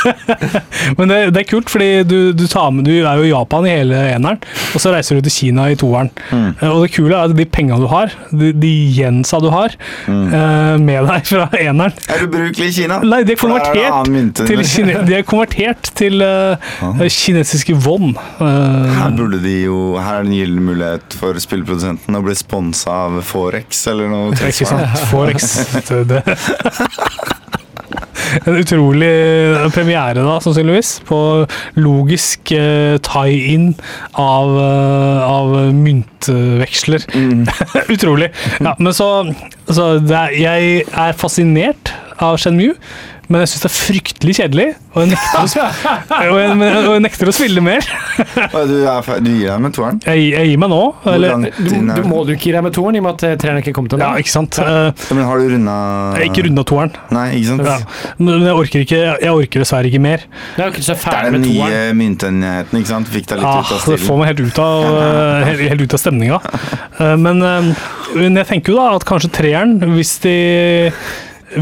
Men det, det er kult, fordi du, du, tar med, du er jo i Japan i hele eneren, og så reiser du til Kina i toeren. Mm. Eh, Og det kule er at de penga du har, de, de jensa du har, Mm. eh, med deg fra eneren Er ubrukelig i Kina? Nei, de er konvertert, er til, kine, de er konvertert til uh, kinesiske won. Eh, Her burde de jo Her er det en gyllen mulighet for spillprodusenten å bli sponsa av Forex eller noe tilsvarende. Forex. Det-. En utrolig premiere, da, sannsynligvis, på logisk uh, tie-in av, uh, av myntveksler. Mm. utrolig. Ja, men så, så er, Jeg er fascinert av Shenmue, men jeg syns det er fryktelig kjedelig, og jeg nekter å, og jeg, og jeg nekter å spille mer. Du, er, du gir deg med toeren? Jeg, jeg gir meg nå. Eller, Du, du må du ikke gi deg med toeren, i og med at eh, treeren ikke kom til ja, ikke sant? Ja. Uh, Men har du runda ikke runda toeren. Nei, ikke sant? Ja. Men jeg orker, ikke, jeg orker dessverre ikke mer. Det er jo ikke så Det er den nye myntenheten, ikke sant? Fikk deg litt Ah, ut av det får meg helt ut av, helt, helt ut av stemninga. Eh, Men, men jeg tenker jo da at kanskje treeren, hvis de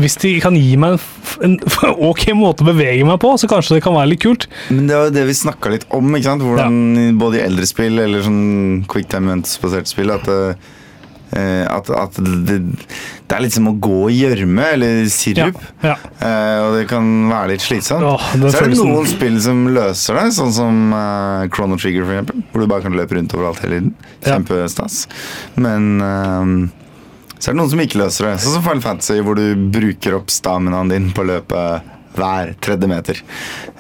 hvis de kan gi meg en en ok måte å bevege meg på, så kanskje det kan være litt kult. Men det var jo det vi snakka litt om, ikke sant? Hvordan ja. både i eldre spill eller sånn quick time events-basert spill at, eh, at, at det, det er litt som å gå i gjørme eller sirup. Ja. Eh, og det kan være litt slitsomt. Åh, Så er det noen spill som løser det, sånn som uh, Chrono Trigger, for eksempel. Hvor du bare kan løpe rundt overalt hele tiden. Ja. Kjempestas. Men eh, så er det noen som ikke løser det. Sånn som Final Fantasy, hvor du bruker opp staminaen din på løpet hver tredje meter.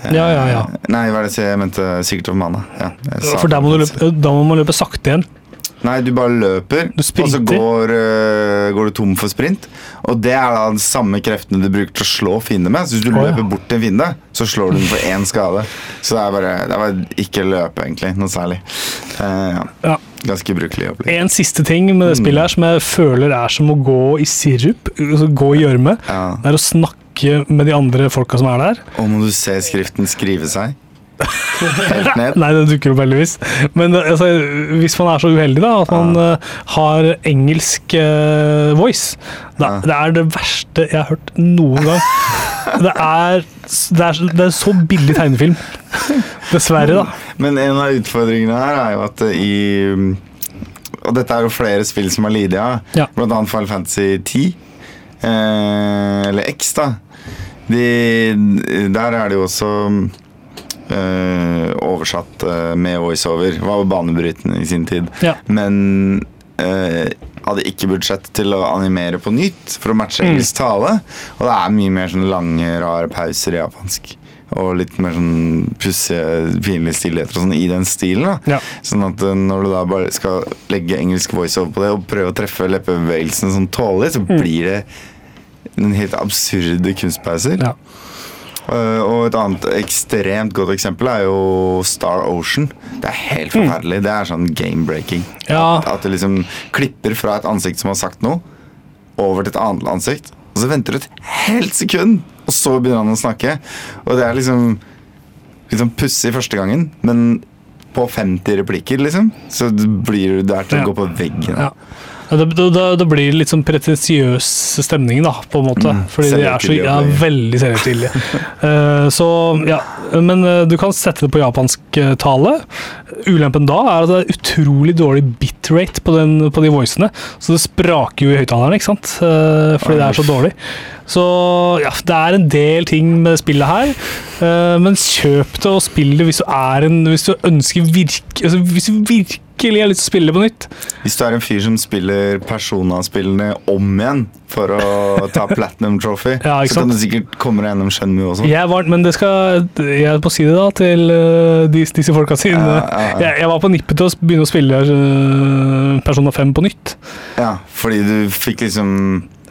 Eh, Ja, ja, ja. Nei, hva er det jeg mente Sikkert over Mana. Ja, For der må løpe, da må man løpe sakte igjen. Nei, du bare løper, Du og så går, uh, går du tom for sprint. Og det er da de samme kreftene du bruker til å slå fiender med. Så hvis du ja. løper bort til en fiende, så slår du den for én skade. Så det er bare, det er bare ikke løpe, egentlig. Noe særlig. Uh, ja. Ja. Ganske ubrukelig. En siste ting med det spillet her som jeg føler er som å gå i sirup, altså gå i gjørme. Ja. Det er å snakke med de andre folka som er der. Og må du se skriften skrive seg helt ned. Nei, den dukker opp heldigvis. Men eh, altså, hvis man er så uheldig da, at man eh, har engelsk uh, voice, da, Ja. det er det verste jeg har hørt noen gang. Det er, det er, det er så billig tegnefilm. Dessverre, da. Men en av utfordringene her er jo at i Og dette er jo flere spill som har lidd av, Ja. blant annet Final Fantasy 10. Eh, eller X, da. De, der er det jo også eh, oversatt eh, med voiceover. Var banebrytende i sin tid. Ja. Men eh, hadde ikke budsjett til å animere på nytt for å matche Mm. engelsk tale. Og det er mye mer sånn lange, rare pauser i japansk. Og litt mer sånn pussige, pinlige stillheter og sånn i den stilen. da Ja. Sånn at eh, når du da bare skal legge engelsk voiceover på det og prøve å treffe leppebevegelsene sånn tålelig, så blir det en helt absurde kunstpauser. Ja. Eh, og et annet ekstremt godt eksempel er jo Star Ocean. Det er helt forferdelig. Det er sånn game-breaking. Ja. At, at det liksom klipper fra et ansikt som har sagt noe, over til et annet ansikt. Og så venter du et helt sekund, og så begynner han å snakke. Og det er liksom liksom pussig første gangen, men på 50 replikker, liksom, så blir du der til Ja. å gå på veggen. Ja. Ja, Da, da, da, blir det litt sånn pretensiøs stemning, da, på en måte. Mm, Fordi de er så ja, veldig selvhøytidelige. uh, så ja, men uh, du kan sette det på japansk uh, tale. Ulempen da er at det er utrolig dårlig bitrate på, den, på de voicene, så det spraker jo i høyttalerne, ikke sant? Eh, fordi det er så dårlig. Så ja, det er en del ting med spillet her, eh, men kjøp det og spill det hvis du er en Hvis du ønsker virke, altså, Hvis du virkelig har lyst til å spille det på nytt. Hvis du er en fyr som spiller Persona-spillene om igjen for å ta Platinum Trophy, Ja, så kan du sikkert komme deg gjennom Shenmue også. Jeg var, men det skal Jeg på si det da til eh, disse, disse folka sine. Ja, ja. Jeg, jeg var på nippet til å begynne å spille uh, Persona 5 på nytt. Ja, fordi du fikk liksom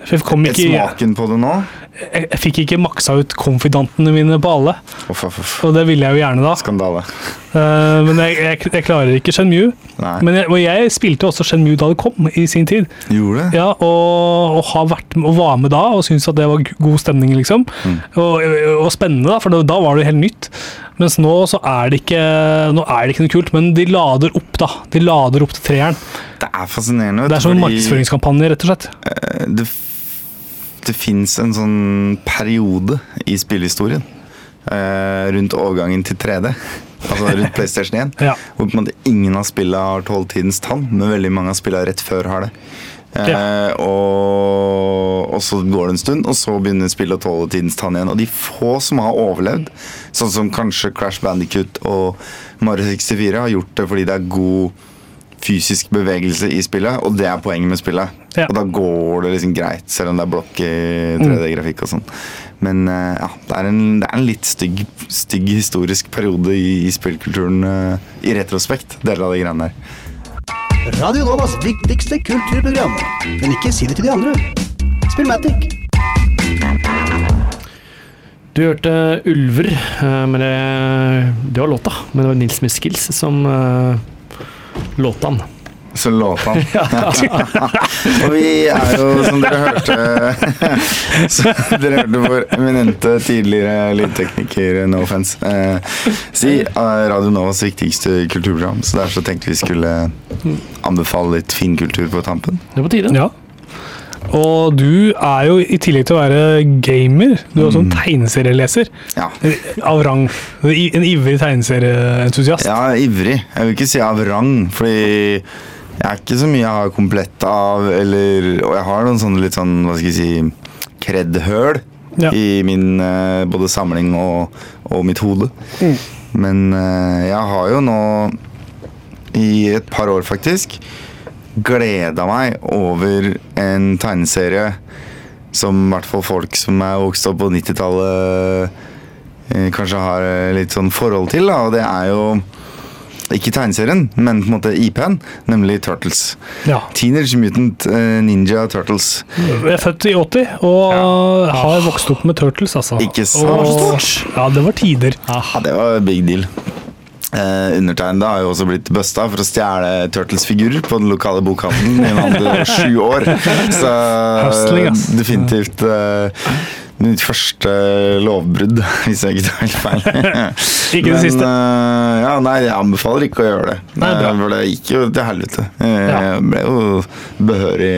jeg, kom ikke, smaken på det nå. jeg, jeg fikk ikke maksa ut konfidantene mine på alle, Uff, uff, uff. og det ville jeg jo gjerne da. Skandale. Uh, men jeg, jeg, jeg klarer ikke Shenmue. Nei. Men jeg, og jeg spilte også Shenmue da det kom, i sin tid. Gjorde det? Ja, og, og, har vært, og var med da og syntes at det var god stemning, liksom. Mm. Og, og spennende, da, for da, var det helt nytt. Mens nå så er det ikke Nå er det ikke noe kult, men de lader opp, da. De lader opp til treeren. Det er fascinerende. Det er som en markedsføringskampanje, rett og slett. eh, Det, det fins en sånn periode i spillhistorien eh, rundt overgangen til 3D. Altså rundt PlayStation 1. Ja. Hvor på en måte ingen av spillene har tålt tidens tann, men veldig mange av spillene rett før har det. Eh, og, og så går det en stund, og så begynner spillet å tåle tidens tann igjen. Og de få som har overlevd, sånn som kanskje Crash Bandicut og Mario 64, har gjort det fordi det er god fysisk bevegelse i spillet, og det er poenget med spillet. Ja. Og da går det liksom greit, selv om det er blokk i 3D-grafikk og sånn. Men eh, ja, det er en, det er en litt stygg, stygg historisk periode i, i spillkulturen eh, i retrospekt, deler av de greiene der. Radio Novas viktigste kulturprogram. Men ikke si det til de andre. Spillmatic. Du hørte Ulver, eh, men det, det var låta. Men det var Nils Miskils som uh. Så han. og vi er jo, som dere hørte Som Dere hørte vår eminente tidligere lydtekniker, no offense, eh, si eh, Radio Novas viktigste kulturprogram. Så derfor tenkte vi skulle anbefale litt finkultur på tampen. Det er på tide. Ja. Og du er jo, i tillegg til å være gamer, du er også en Mm. tegneserieleser Ja. av rang. En ivrig tegneserieentusiast. Ja, ivrig. Jeg vil ikke si av rang, fordi jeg er ikke så mye jeg har komplett av, eller Og jeg har noen sånne litt sånn, hva skal jeg si, kred-høl Ja. i min eh, både samling og, og mitt hode. Men eh, jeg har jo nå, i et par år faktisk, gleda meg over en tegneserie som i hvert fall folk som er vokst opp på 90-tallet eh, kanskje har eh, litt sånn forhold til, da, og det er jo ikke tegneserien, men på en måte IP-en, nemlig Turtles. Ja. Teenage Mutant eh, Ninja Turtles. Jeg er født i 80 og har vokst opp med Turtles, altså. Ikke sant? Og, ja, det var tider. Ja, det var big deal. Eh, undertegnede har jo også blitt busta for å stjele Turtles-figurer på den lokale bokhandelen i en alder av sju år. Så definitivt eh, mitt første lovbrudd, hvis jeg ikke tar helt feil. Ikke det Men, siste. eh, ja, nei, jeg anbefaler ikke å gjøre det. Nei. Eh, for det gikk jo til helvete. Jeg Ja. ble jo behørig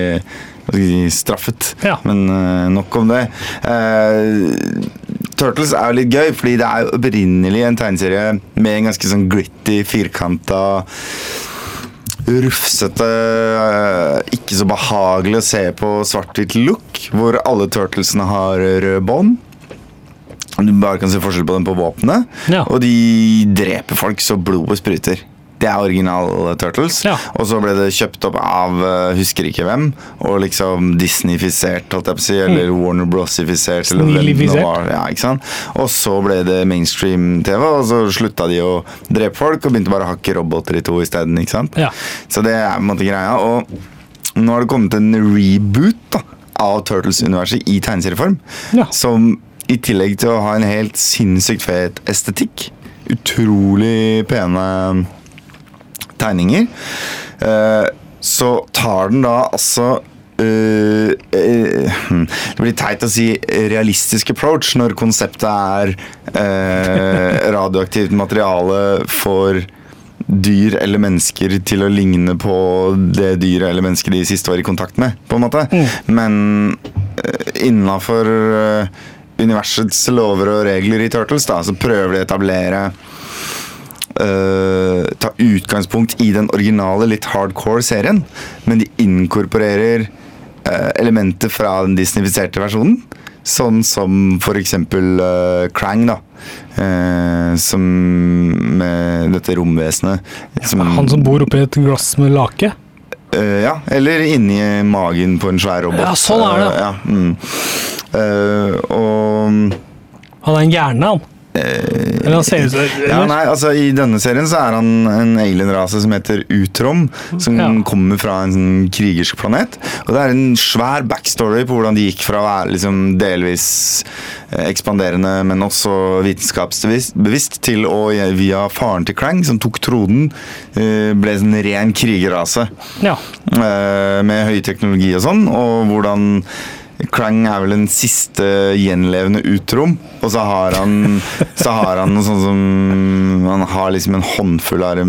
jeg straffet. Ja. Men eh, nok om det. Turtles er jo litt gøy, fordi det er jo opprinnelig en tegneserie med en ganske sånn gritty, firkanta Rufsete, eh, ikke så behagelig å se på svart-hvitt look, hvor alle turtlesene har rød bånd. Du bare kan se forskjell på dem på våpenet. Ja. Og de dreper folk så blodet spruter. Det er original Turtles. Ja. Og så ble det kjøpt opp av eh, husker ikke hvem, og liksom Disney-fisert, holdt jeg på å si, eller Warner Bros-ifisert. Ja, ikke sant? Og så ble det mainstream-TV, og så slutta de å drepe folk og begynte bare å hakke roboter i to isteden. Ja. Så det er på en måte greia. Og nå har det kommet en reboot da, av Turtles-universet i tegneserieform. Ja. Som i tillegg til å ha en helt sinnssykt fet estetikk, utrolig pene tegninger, eh, så tar den da altså Uh, uh, Det blir teit å si realistisk approach når konseptet er uh, radioaktivt materiale for dyr eller mennesker til å ligne på det dyret eller mennesket de sist var i kontakt med, på en måte. Men uh, innafor universets lover og regler i Turtles, da, så prøver de å etablere eh, utgangspunkt i den originale, litt hardcore serien, men de inkorporerer uh, elementer fra den disneyfiserte versjonen. Sånn som for eksempel uh, Krang, da. Uh, som med dette romvesenet. Som, Han som bor oppi et glass med lake. Uh, ja, eller inni magen på en svær robot. Ja, sånn er det. Eh, ja, mm. Eh, og Han er en gærne, han. Eller han ser ut som Eh, ja, nei, altså I denne serien så er han en alienrase som heter Utrom. Som Ja. kommer fra en sånn krigersk planet. Og det er en svær backstory på hvordan de gikk fra å være liksom delvis eh, ekspanderende, men også vitenskapsbevisst, til å via faren til Krang, som tok tronen, eh, ble en ren krigerrase. Ja. eh, med høy teknologi og sånn, og hvordan Krang er vel den siste gjenlevende utrom, og så har han Så har han noe sånt som Han har liksom en håndfull av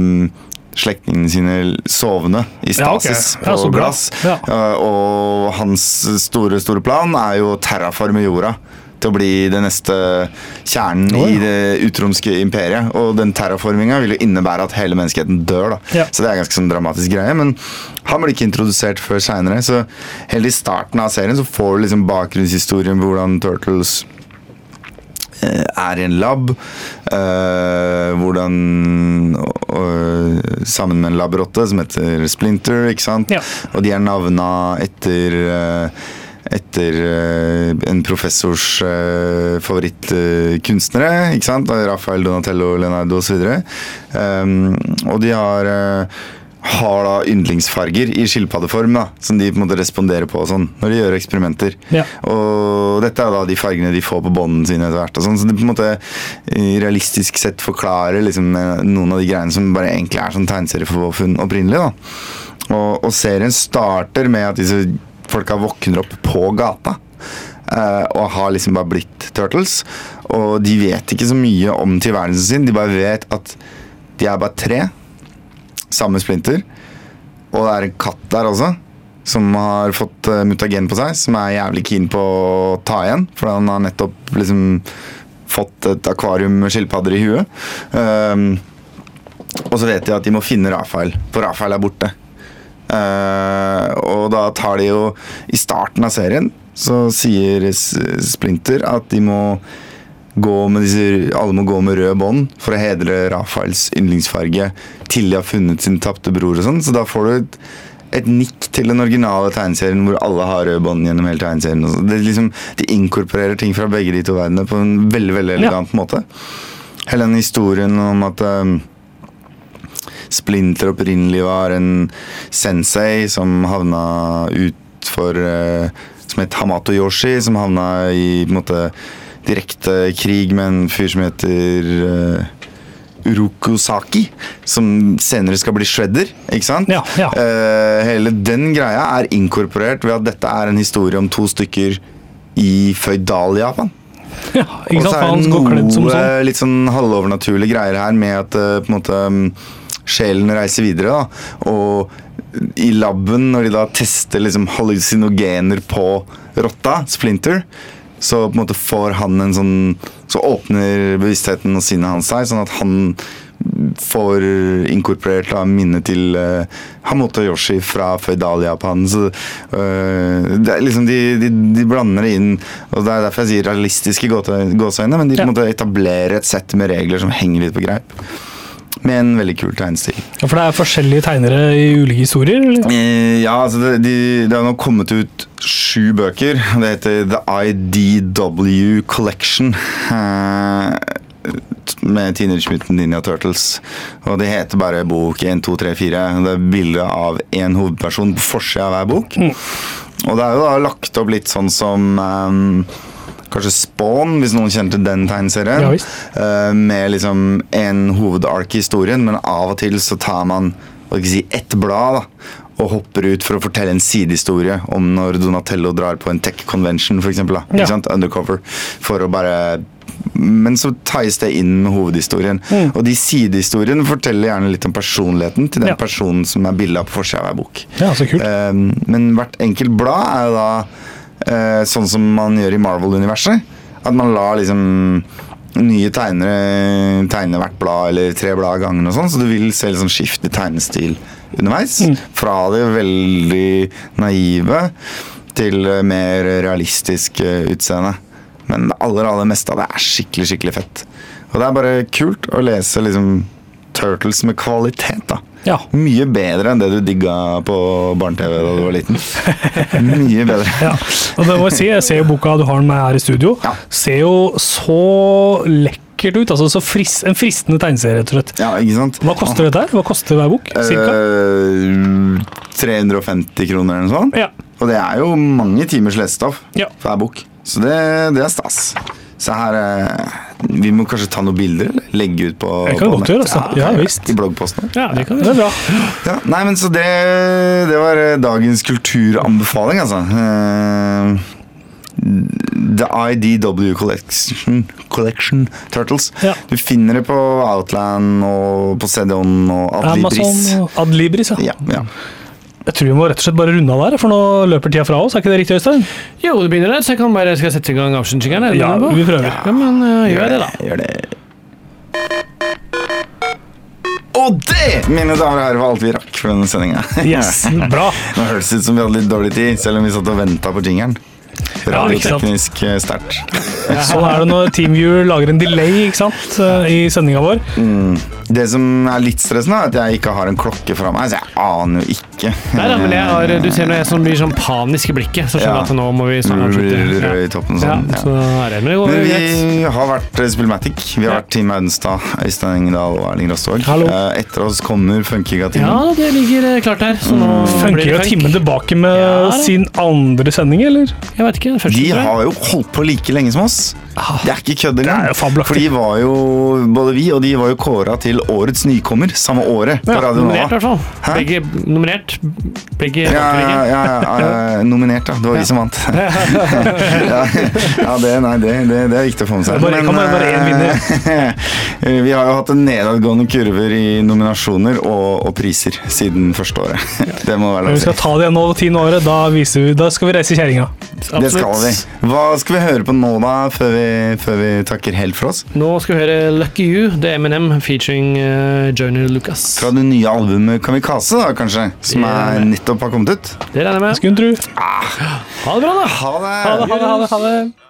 slektningene sine sovende i stasis Ja, okay. bra. glass. Ja. Eh, og hans store, store plan er jo å terraforme jorda. Til å bli den neste kjernen i det utromske imperiet. Og den terraforminga vil jo innebære at hele menneskeheten dør. da Ja. Så det er en ganske sånn dramatisk greie. Men han blir ikke introdusert før seinere. Så helt i starten av serien så får du liksom bakgrunnshistorien på hvordan Turtles eh, er i en lab. Øh, hvordan øh, Sammen med en labrotte som heter Splinter, ikke sant? Ja. Og de er navna etter eh, etter eh, en professors uh, favorittkunstnere. ikke sant? Rafael Donatello, Leonardo osv. Um, og de har eh, har da yndlingsfarger i skilpaddeform da, som de på en måte responderer på og sånn, når de gjør eksperimenter. Ja. Og dette er da de fargene de får på båndene sine etter hvert. og sånn, Så det på en måte eh, realistisk sett forklarer liksom eh, noen av de greiene som bare egentlig er sånn tegneserieforfunn opprinnelig. da. Og, og serien starter med at disse folka våkner opp på gata. Uh, og har liksom bare blitt Turtles. Og de vet ikke så mye om tilværelsen sin. De bare vet at de er bare tre. Samme splinter. Og det er en katt der også. Som har fått eh, mutagen på seg, som er jævlig keen på å ta igjen. For han har nettopp liksom fått et akvarium med skilpadder i huet. Um, og så vet de at de må finne Rafael, for Rafael er borte. Eh, og da tar de jo I starten av serien så sier Splinter at de må gå med disse, alle må gå med rød bånd for å hedre Rafaels yndlingsfarge til de har funnet sin tapte bror og sånn. Så da får du et, et nikk til den originale tegneserien hvor alle har rød bånd gjennom hele tegneserien. Det liksom, de inkorporerer ting fra begge de to verdenene på en veldig veldig elegant måte. Hele den historien om at um, Splinter opprinnelig var en sensei som havna utfor uh, Som het Hamato Yoshi, som havna i på en måte direkte krig med en fyr som heter uh, Urokusaki, som senere skal bli Shredder. Ikke sant? Ja, ja. Uh, hele den greia er inkorporert ved at dette er en historie om to stykker i føydal-Japan. Ja, Og så er det noe sånn. litt sånn halvovernaturlige greier her med at uh, på en måte mm, sjelen reiser videre. da Og i laben, når de da tester liksom hallusinogener på rotta, Splinter, så på en måte får han en sånn Så åpner bevisstheten og sinnet hans seg, sånn at han får inkorporert da, minnet til uh, Hamoto Yoshi fra føydal-Japan. Så uh, det er liksom de, de, de blander det inn, og det er derfor jeg sier realistiske gåseøyne, men de på en måte etablerer et sett med regler som henger litt på greip. Med en veldig kul tegnestil. Ja, for det er forskjellige tegnere i ulike historier? Eller? Eh, ja, altså det, de, det har nå kommet ut sju bøker. Det heter The IDW Collection. Uh, med Teenage Mutant Ninja Turtles. Og det heter bare bok 1, 2, 3, 4. Det er bilde av én hovedperson på forsida av hver bok. Og det er jo da lagt opp litt sånn som ehm, Kanskje Spawn, hvis noen kjenner til den tegneserien. Ja. Eh, med liksom en hovedark i historien, men av og til så tar man hva skal si, ett blad da, og hopper ut for å fortelle en sidehistorie om når Donatello drar på en tech convention, for eksempel, da, Ja. Undercover. For å bare Men så ties det inn med hovedhistorien. Og de sidehistoriene forteller gjerne litt om personligheten til den Ja. personen som er bilda på forsida av ei bok. Ja, så kult. Um, men hvert enkelt blad er jo da sånn som man gjør i Marvel-universet. At man lar liksom nye tegnere tegne hvert blad eller tre blad av gangen og sånn, så du vil se liksom skift i tegnestil underveis. Fra det veldig naive til eh, mer realistisk eh, utseende. Men det aller, aller meste av det er skikkelig, skikkelig fett. Og det er bare kult å lese liksom Turtles med kvalitet, da. Ja. Mye bedre enn det du digga på barne-TV da du var liten. Mye bedre. Ja, og det må jeg si, jeg ser jo boka du har med her i studio. Ja. Ser jo så lekkert ut. altså så frist, En fristende tegneserie, rett og slett. Ja, ikke sant? Hva koster dette her? Hva koster hver bok? Cirka? Uh, 350 kroner eller noe sånt. Ja. Og det er jo mange timers lesestoff Ja. hver bok. Så det, det er stas. Så her eh, Vi må kanskje ta noen bilder, eller legge ut på Det kan på godt gjøre, altså. Ja, ja, visst. I bloggposten. Ja, det kan Det er bra. Ja, nei, men så det, det var eh, dagens kulturanbefaling, altså. Eh, The IDW Collection, Collection Turtles. Ja. Du finner det på Outland og på CD-ON og Adlibris. Amazon og Adlibris, ja. Ja, ja. Jeg tror vi må rett og slett bare runde av der, for nå løper tida fra oss. Er ikke det riktig, Øystein? Jo, det begynner der, så jeg kan bare skal sette i gang avslutningen. er Ja, vi prøver. Ja, men uh, gjør det, da. Gjør det. Og det, mine damer og herrer, var alt vi rakk for denne sendinga. Yes, bra. Nå høres det ut som vi hadde litt dårlig tid, selv om vi satt og venta på jingeren. Ja, ikke sant. Radioteknisk eh, sterkt. Sånn er det når TeamViewer lager en delay ikke sant, eh, i sendinga vår. Mm. Det som er litt stressende, er at jeg ikke har en klokke fra meg, så jeg aner jo ikke. Nei da, men jeg har, du ser når jeg som blir sånn panisk i blikket, så skjønner jeg Ja. at nå må vi snart avslutte. Rød i toppen Ja, sånn. Ja. så er det, men går Men vi har vært eh, Spillmatic. Vi har Ja. vært Team Audenstad, Øystein Engedal og Erling Rostvåg. Eh, Etter oss kommer Funkiga-timen. Ja, det ligger klart her. Så nå mm. funker jo timen tilbake med Ja, sin andre sending, eller? Jeg vet ikke. Den De har jo holdt på like lenge som oss. Det er ikke kødd engang. For de var jo, både vi og de var jo kåra til årets nykommer samme året Ja, nominert, i hvert fall. Begge nominert. Begge Ja, ja, ja, ja, nominert, da. Det var vi som vant. ja, ja, det, nei, det, det, det er viktig å få med seg. Bare- kan bare én eh, vi har jo hatt en nedadgående kurver i nominasjoner og, og priser siden første året. Det må være lov å si. vi skal ta det igjen nå tiende året. Da, viser vi, da skal vi reise kjerringa. Det skal vi. Hva skal vi høre på nå, da, før vi, før vi takker helt for oss? Nå skal vi høre Lucky You, det er Eminem featuring uh, Johnny Lucas. Fra det nye albumet Kamikaze, da, kanskje? Som Det er nettopp har kommet ut. Det regner jeg med. Skulle en Ah. Ha det bra, da. Ha det! Ha det, ha det, ha det. Ha det.